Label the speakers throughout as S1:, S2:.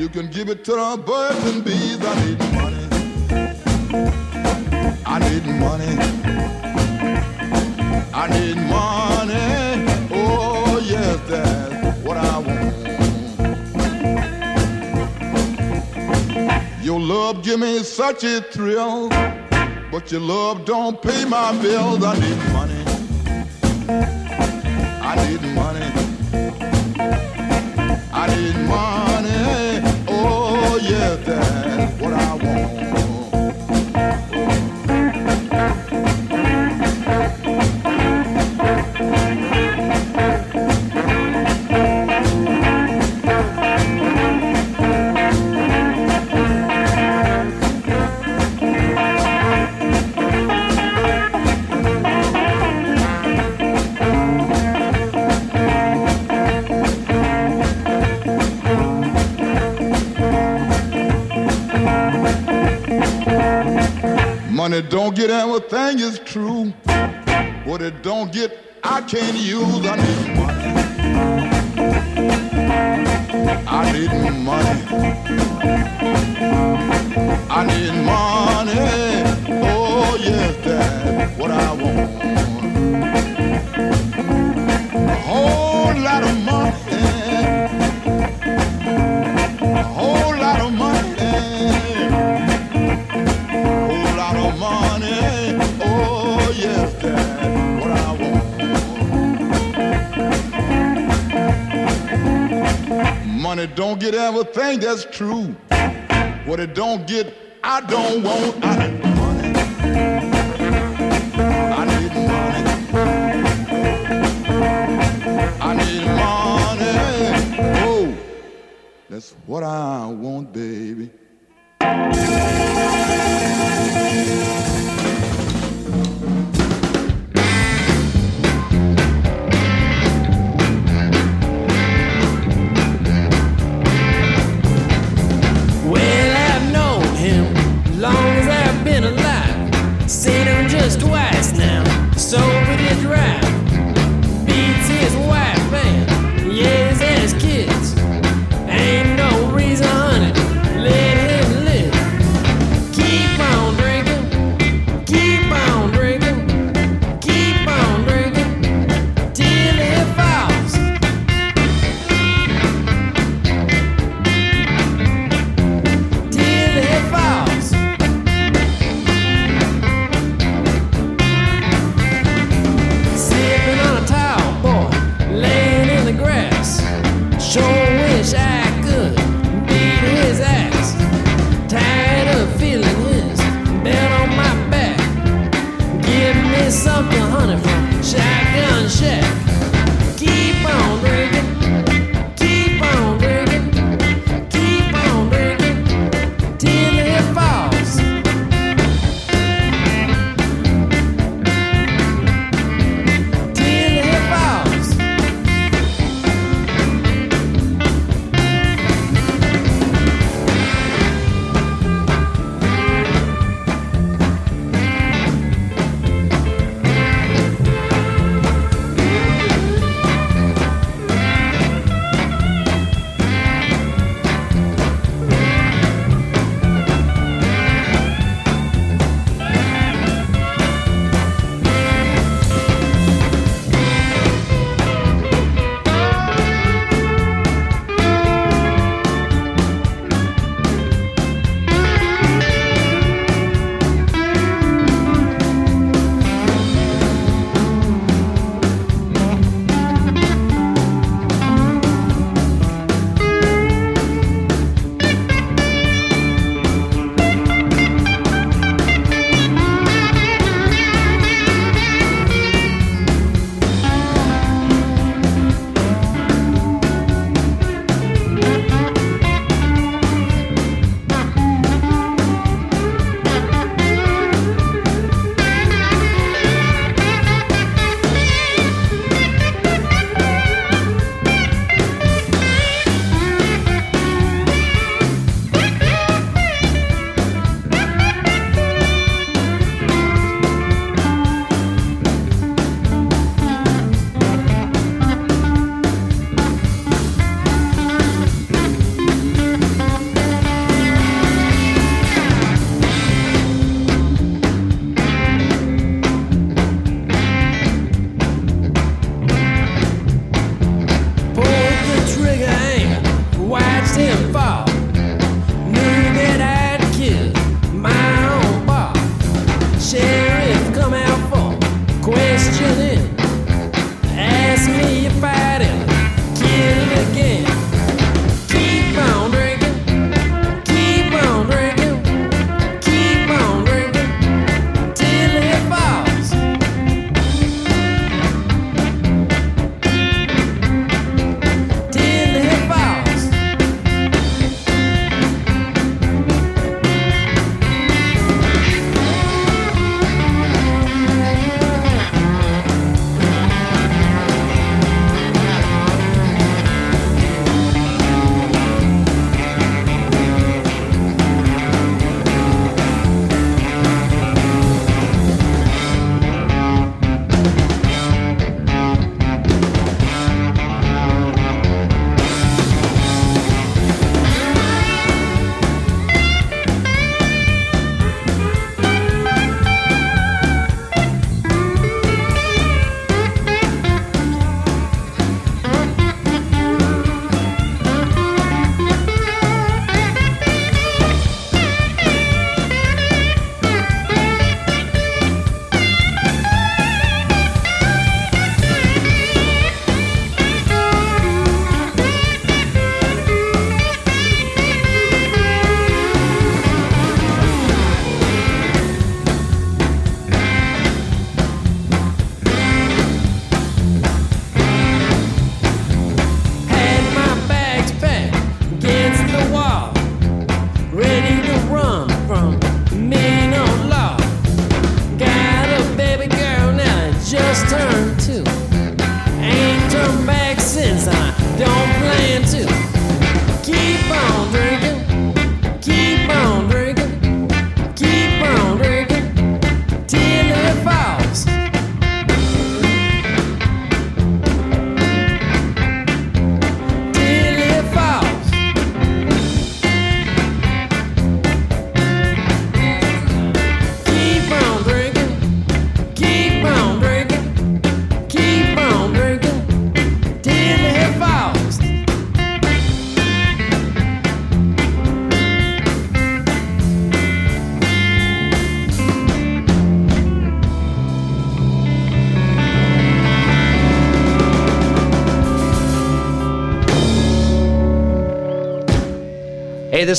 S1: You can give it to the birds and bees. I need money. I need money. I need money. Oh, yes, that's what I want. Your love give me such a thrill, but your love don't pay my bills. I need money. I need money. I need money. Oh, yes, that's what I want. Everything is true. What it don't get, I can't use. I need money. I need money. That's true. What it don't get, I don't want. I need money. I need money. I need money. Oh, that's what I want, baby.
S2: Seen him just twice now, so it is right.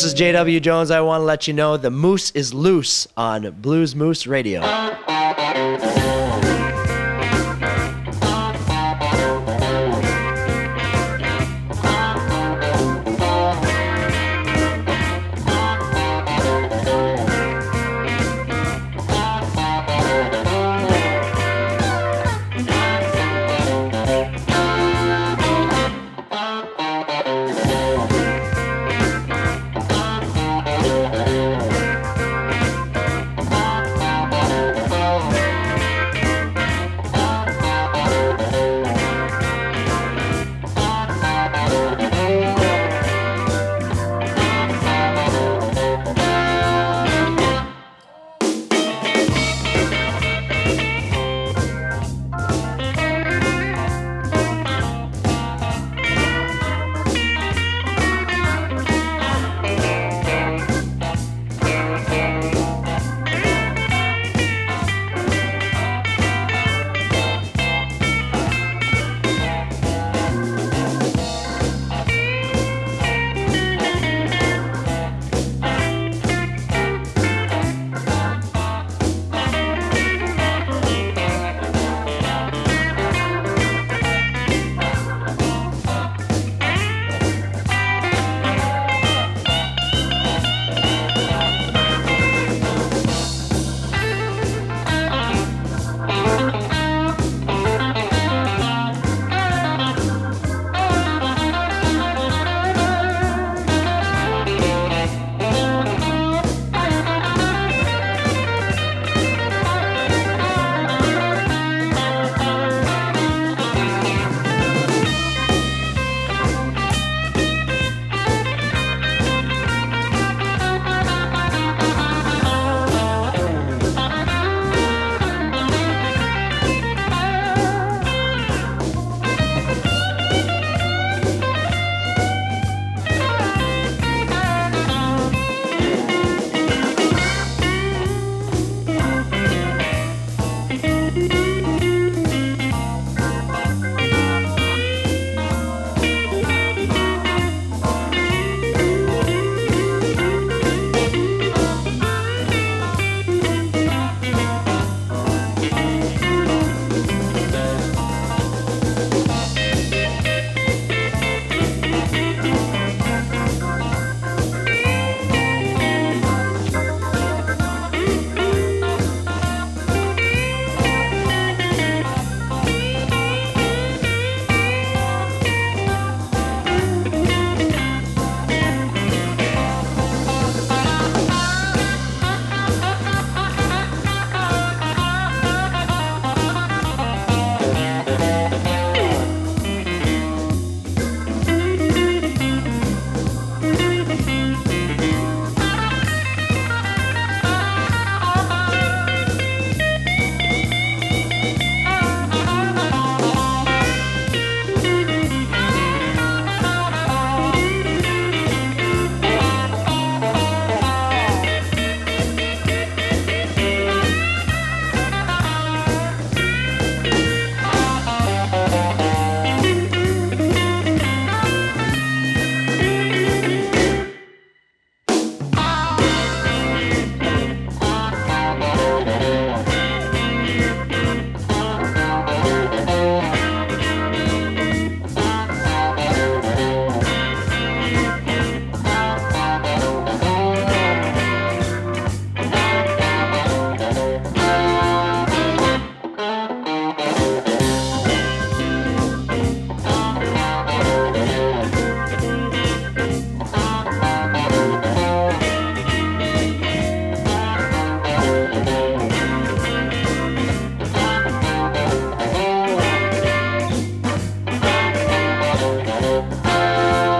S3: This is JW Jones. I want to let you know the moose is loose on Blues Moose Radio.
S4: you. Oh,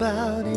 S4: about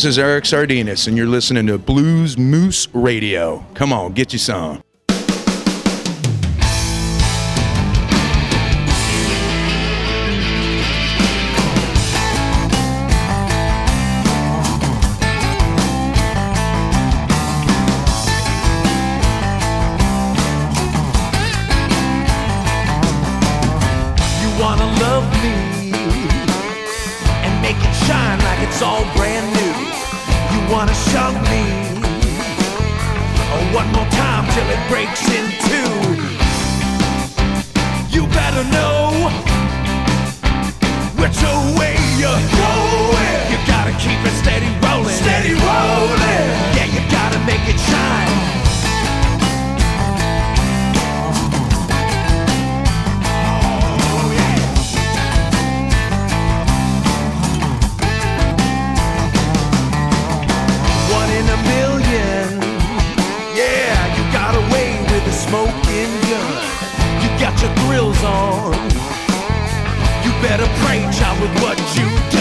S5: This is Eric Sardinas, and you're listening to Blues Moose Radio. Come on, get you some.
S6: You better pray, child, with what you do.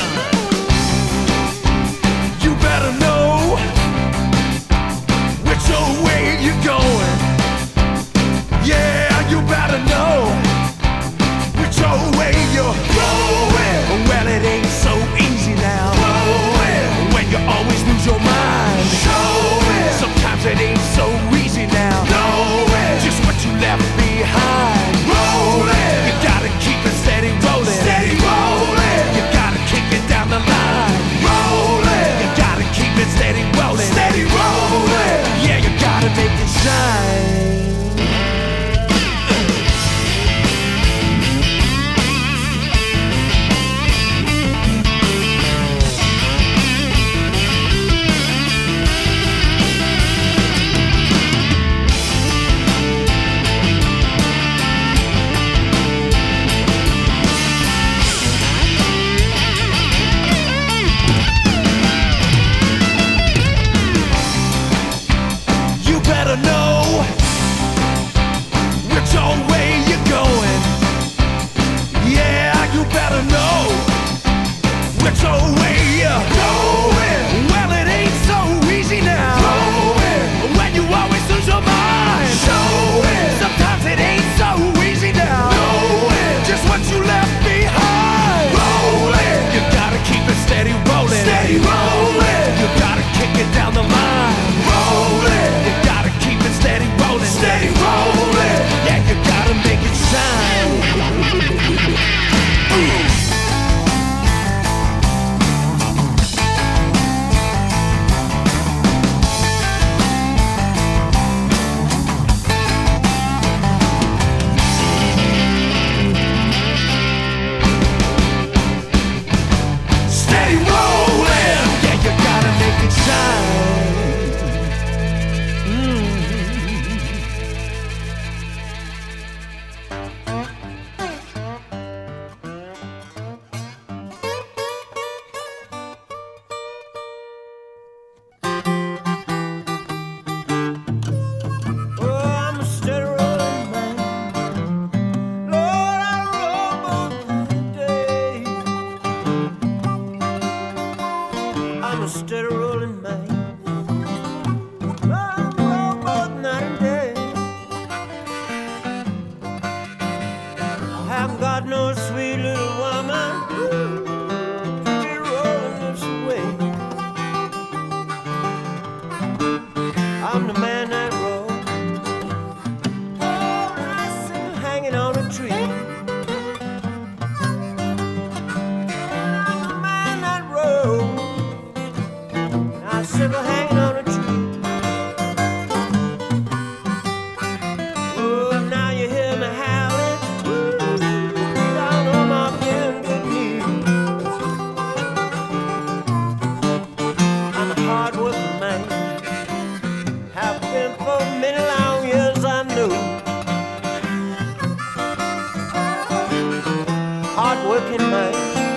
S6: working much.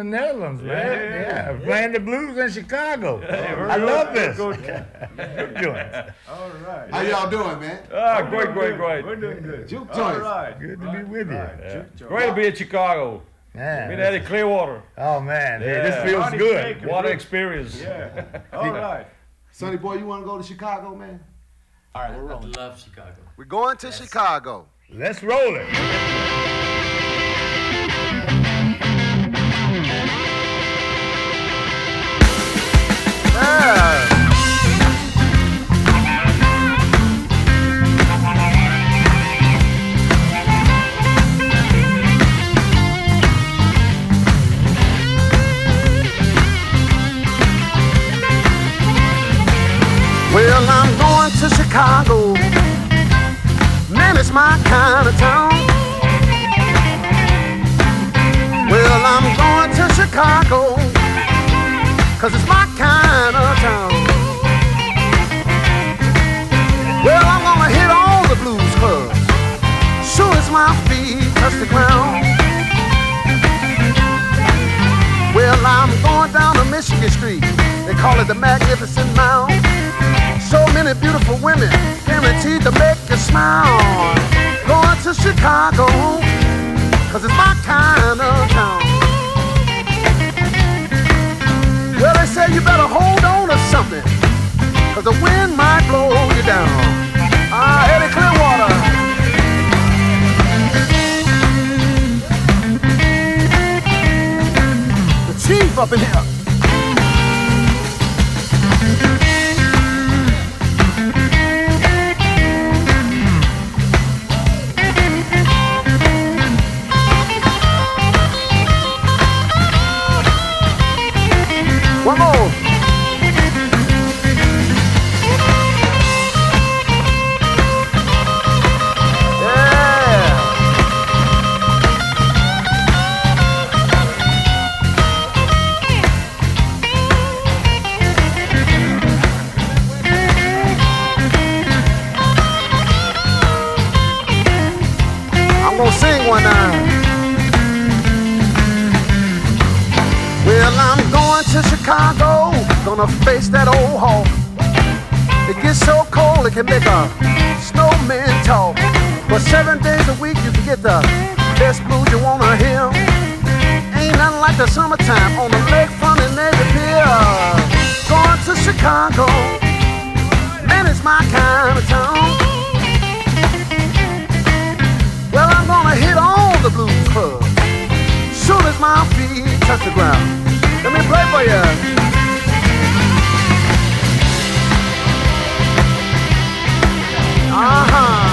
S6: The way
S7: from the Netherlands, man. Yeah, playing the blues in Chicago. I love this. Good, joints.
S8: How y'all doing, man?
S9: Ah, great, great, great.
S10: We're doing good.
S8: Juke
S10: All
S8: joints.
S10: right.
S7: Good to be with you.
S9: Great to be in Chicago.
S7: Man.
S9: Been Eddie Clearwater.
S7: Oh, man, hey, this feels
S10: Ronnie
S7: good.
S10: Baker.
S9: What an experience.
S10: Yeah. All right.
S8: Sonny boy, you want to go to Chicago, man? All right, we're rolling.
S11: Love Chicago.
S8: We're going to Chicago.
S7: Let's roll it.
S8: Chicago. Man, it's my kind of town. Well, I'm going to Chicago. Cause it's my kind of town. Well, I'm gonna hit all the blues clubs. Sure as my feet touch the ground. Well, I'm going down to Michigan Street. They call it the Magnificent Mound. So many beautiful women, guaranteed to make you smile. Going to Chicago, cause it's my kind of town. Well, they say you better hold on to something, cause the wind might blow you down. Ah, Eddie Clearwater. The chief up in here. The best blues you wanna hear. Ain't nothing like the summertime on the lakefront in Navy Pier. Going to Chicago, man, it's my kind of town. Well, I'm gonna hit all the blues clubs. Soon as my feet touch the ground. Let me play for you. Uh-huh.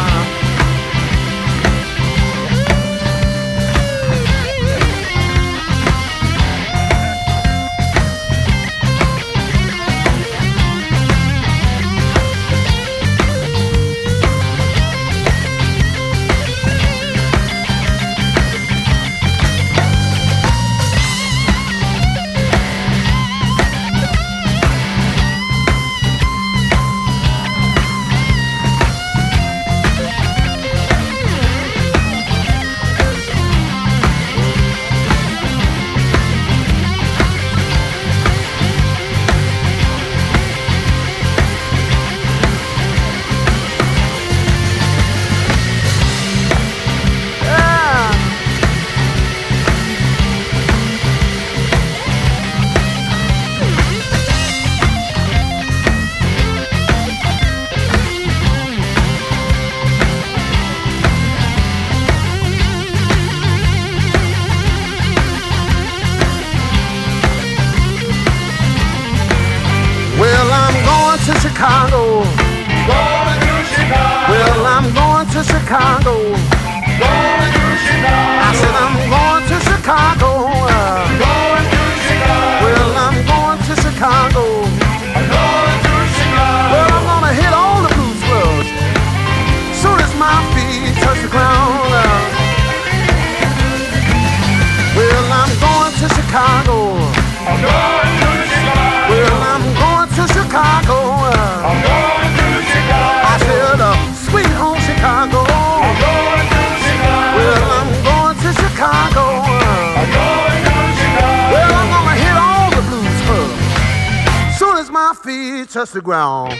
S12: The ground.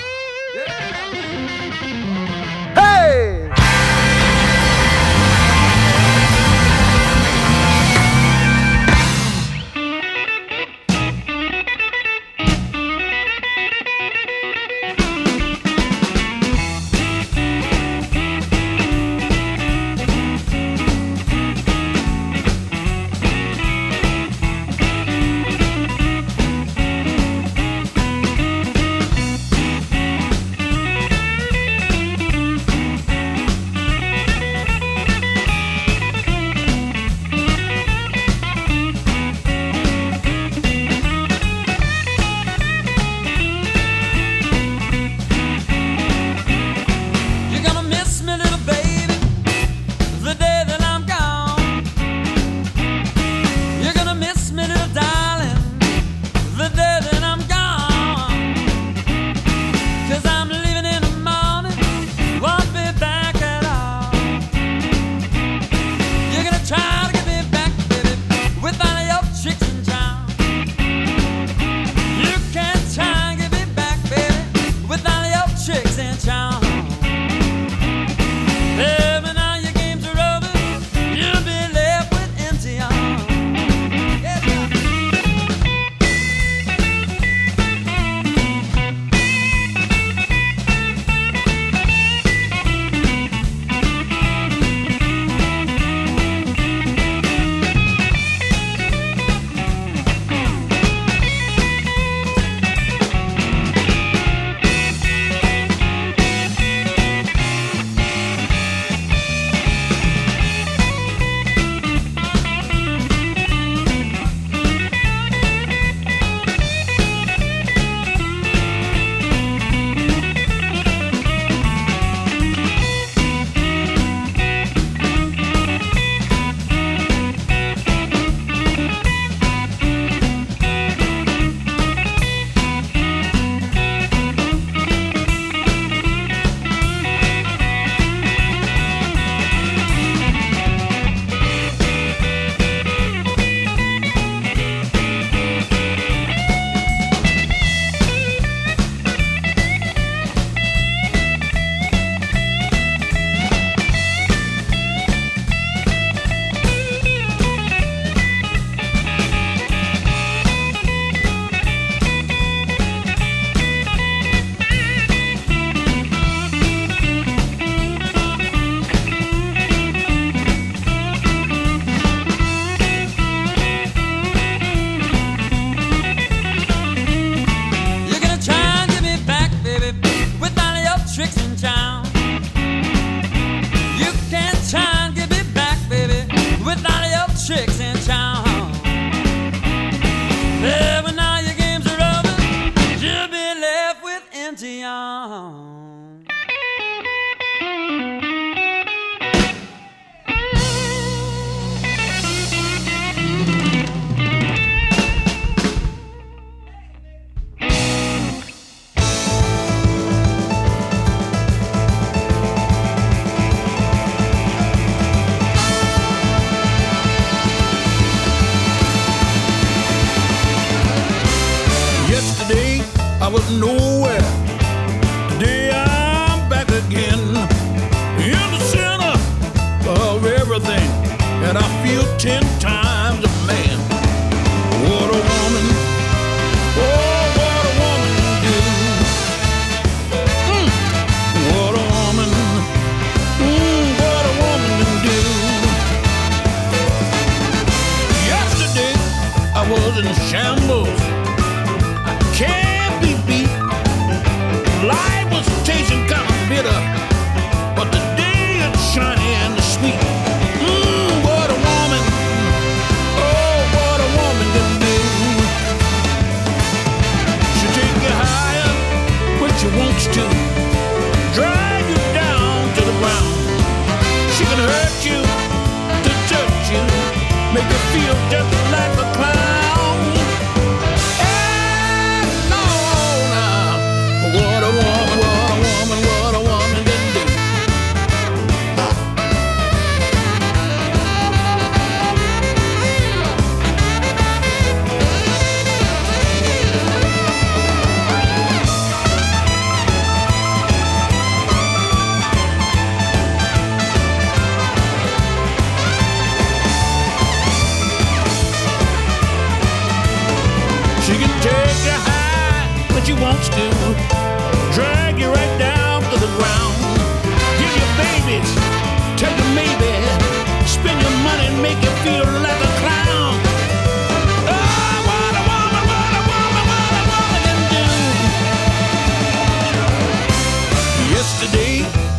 S12: Hey!
S13: I was nowhere.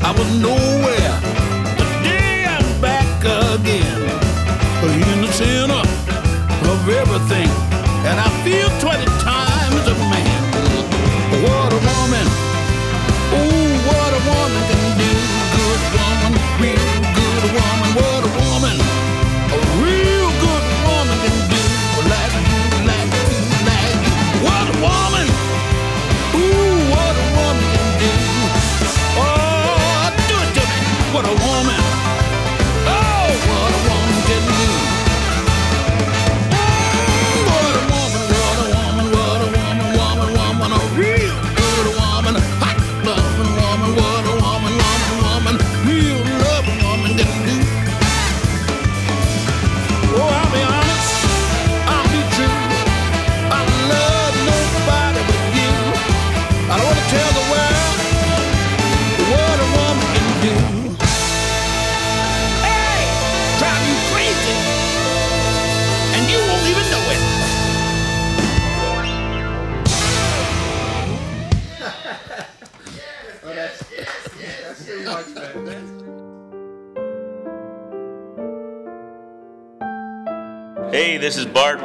S13: I will know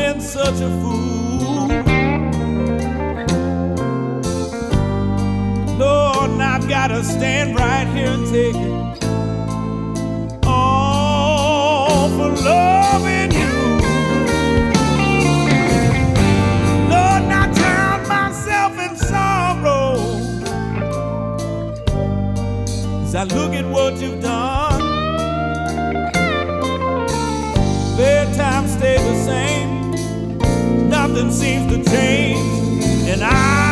S13: been such a fool. Lord, and I've got to stand right here and take it. All for loving you. Lord, and drown myself in sorrow. As I look at what you've done. nothing seems to change, and I.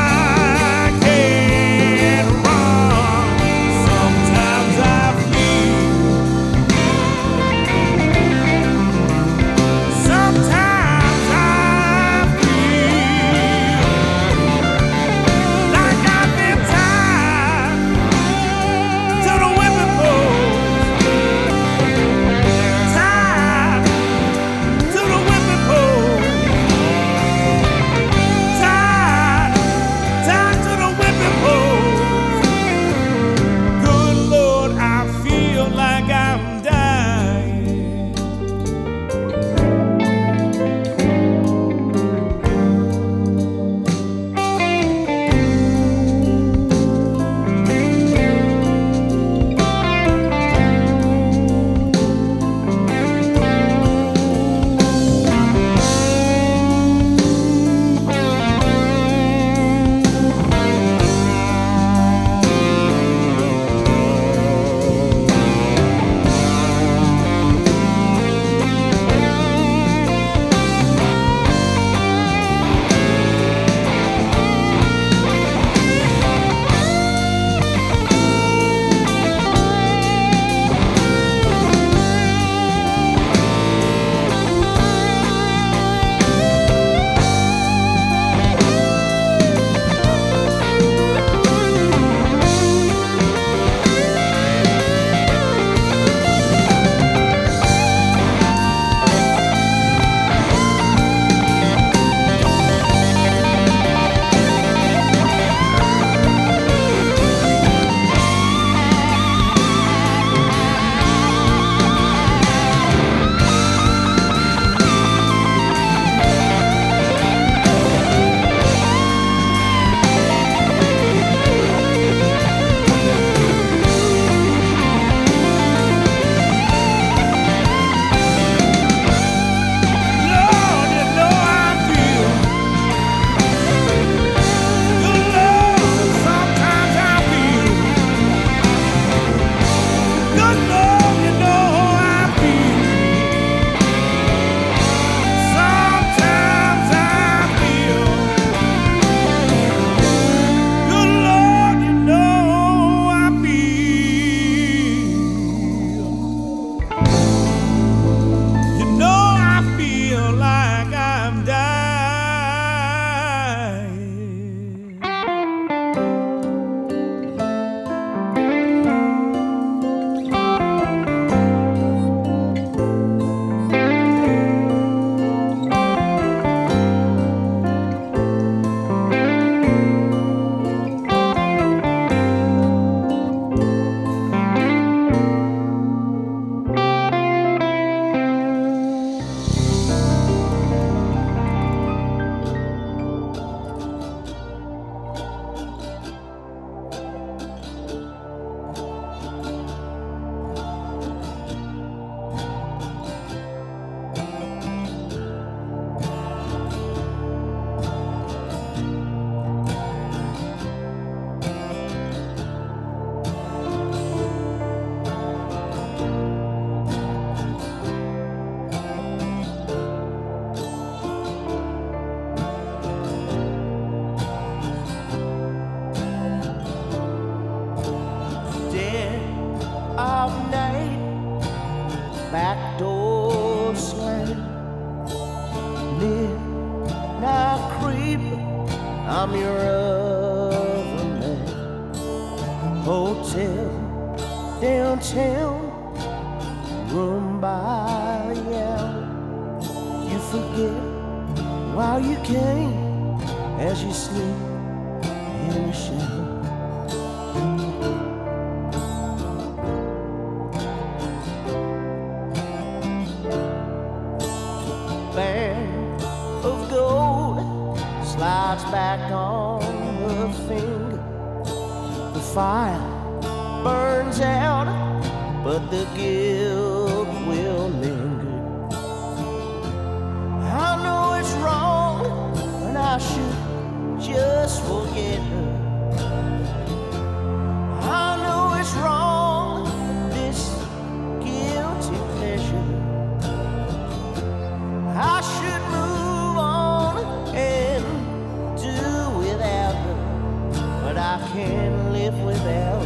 S13: can't
S6: live without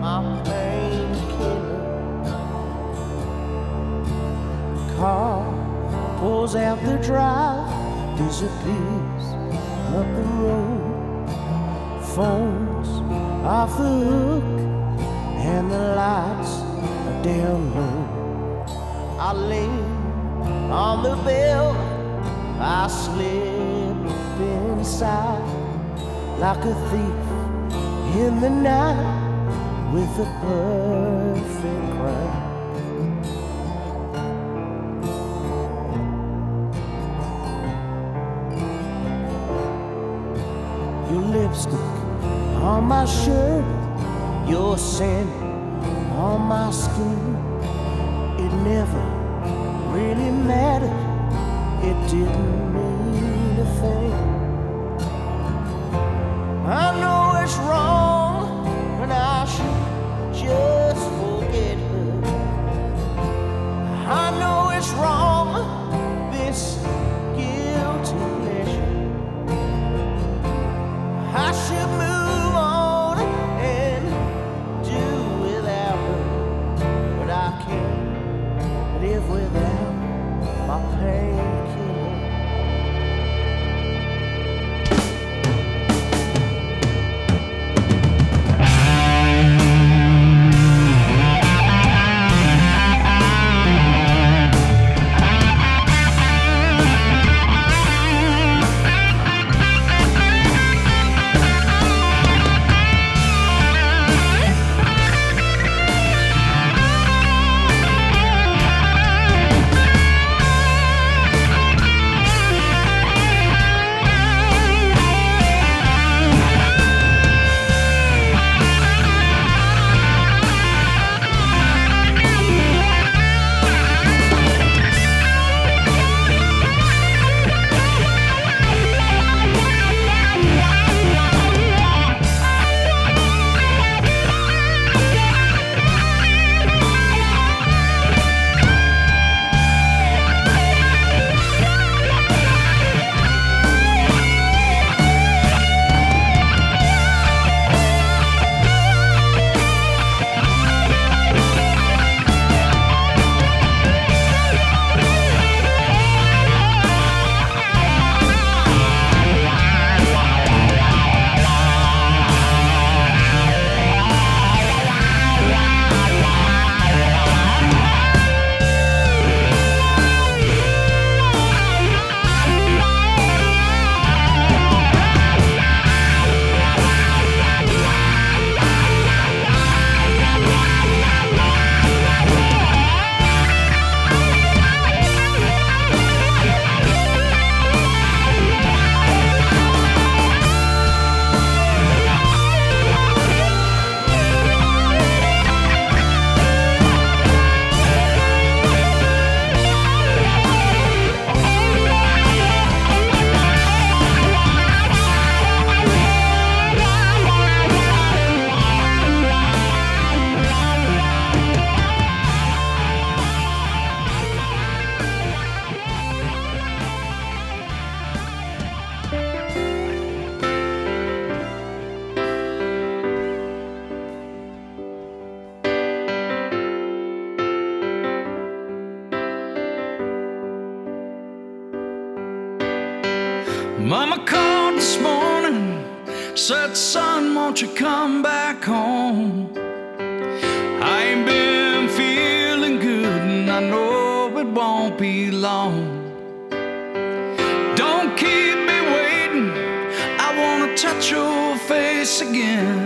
S6: my painkiller. Car pulls out the drive, disappears up the road. Phones off the hook, and the lights are down. I lean on the bell. I slip inside like a thief in the night with a perfect crime. Your lipstick on my shirt, your scent on my skin. It never really mattered. It didn't
S14: said, Son, won't you come back home? I ain't been feeling good, and I know it won't be long. Don't keep me waiting, I wanna touch your face again.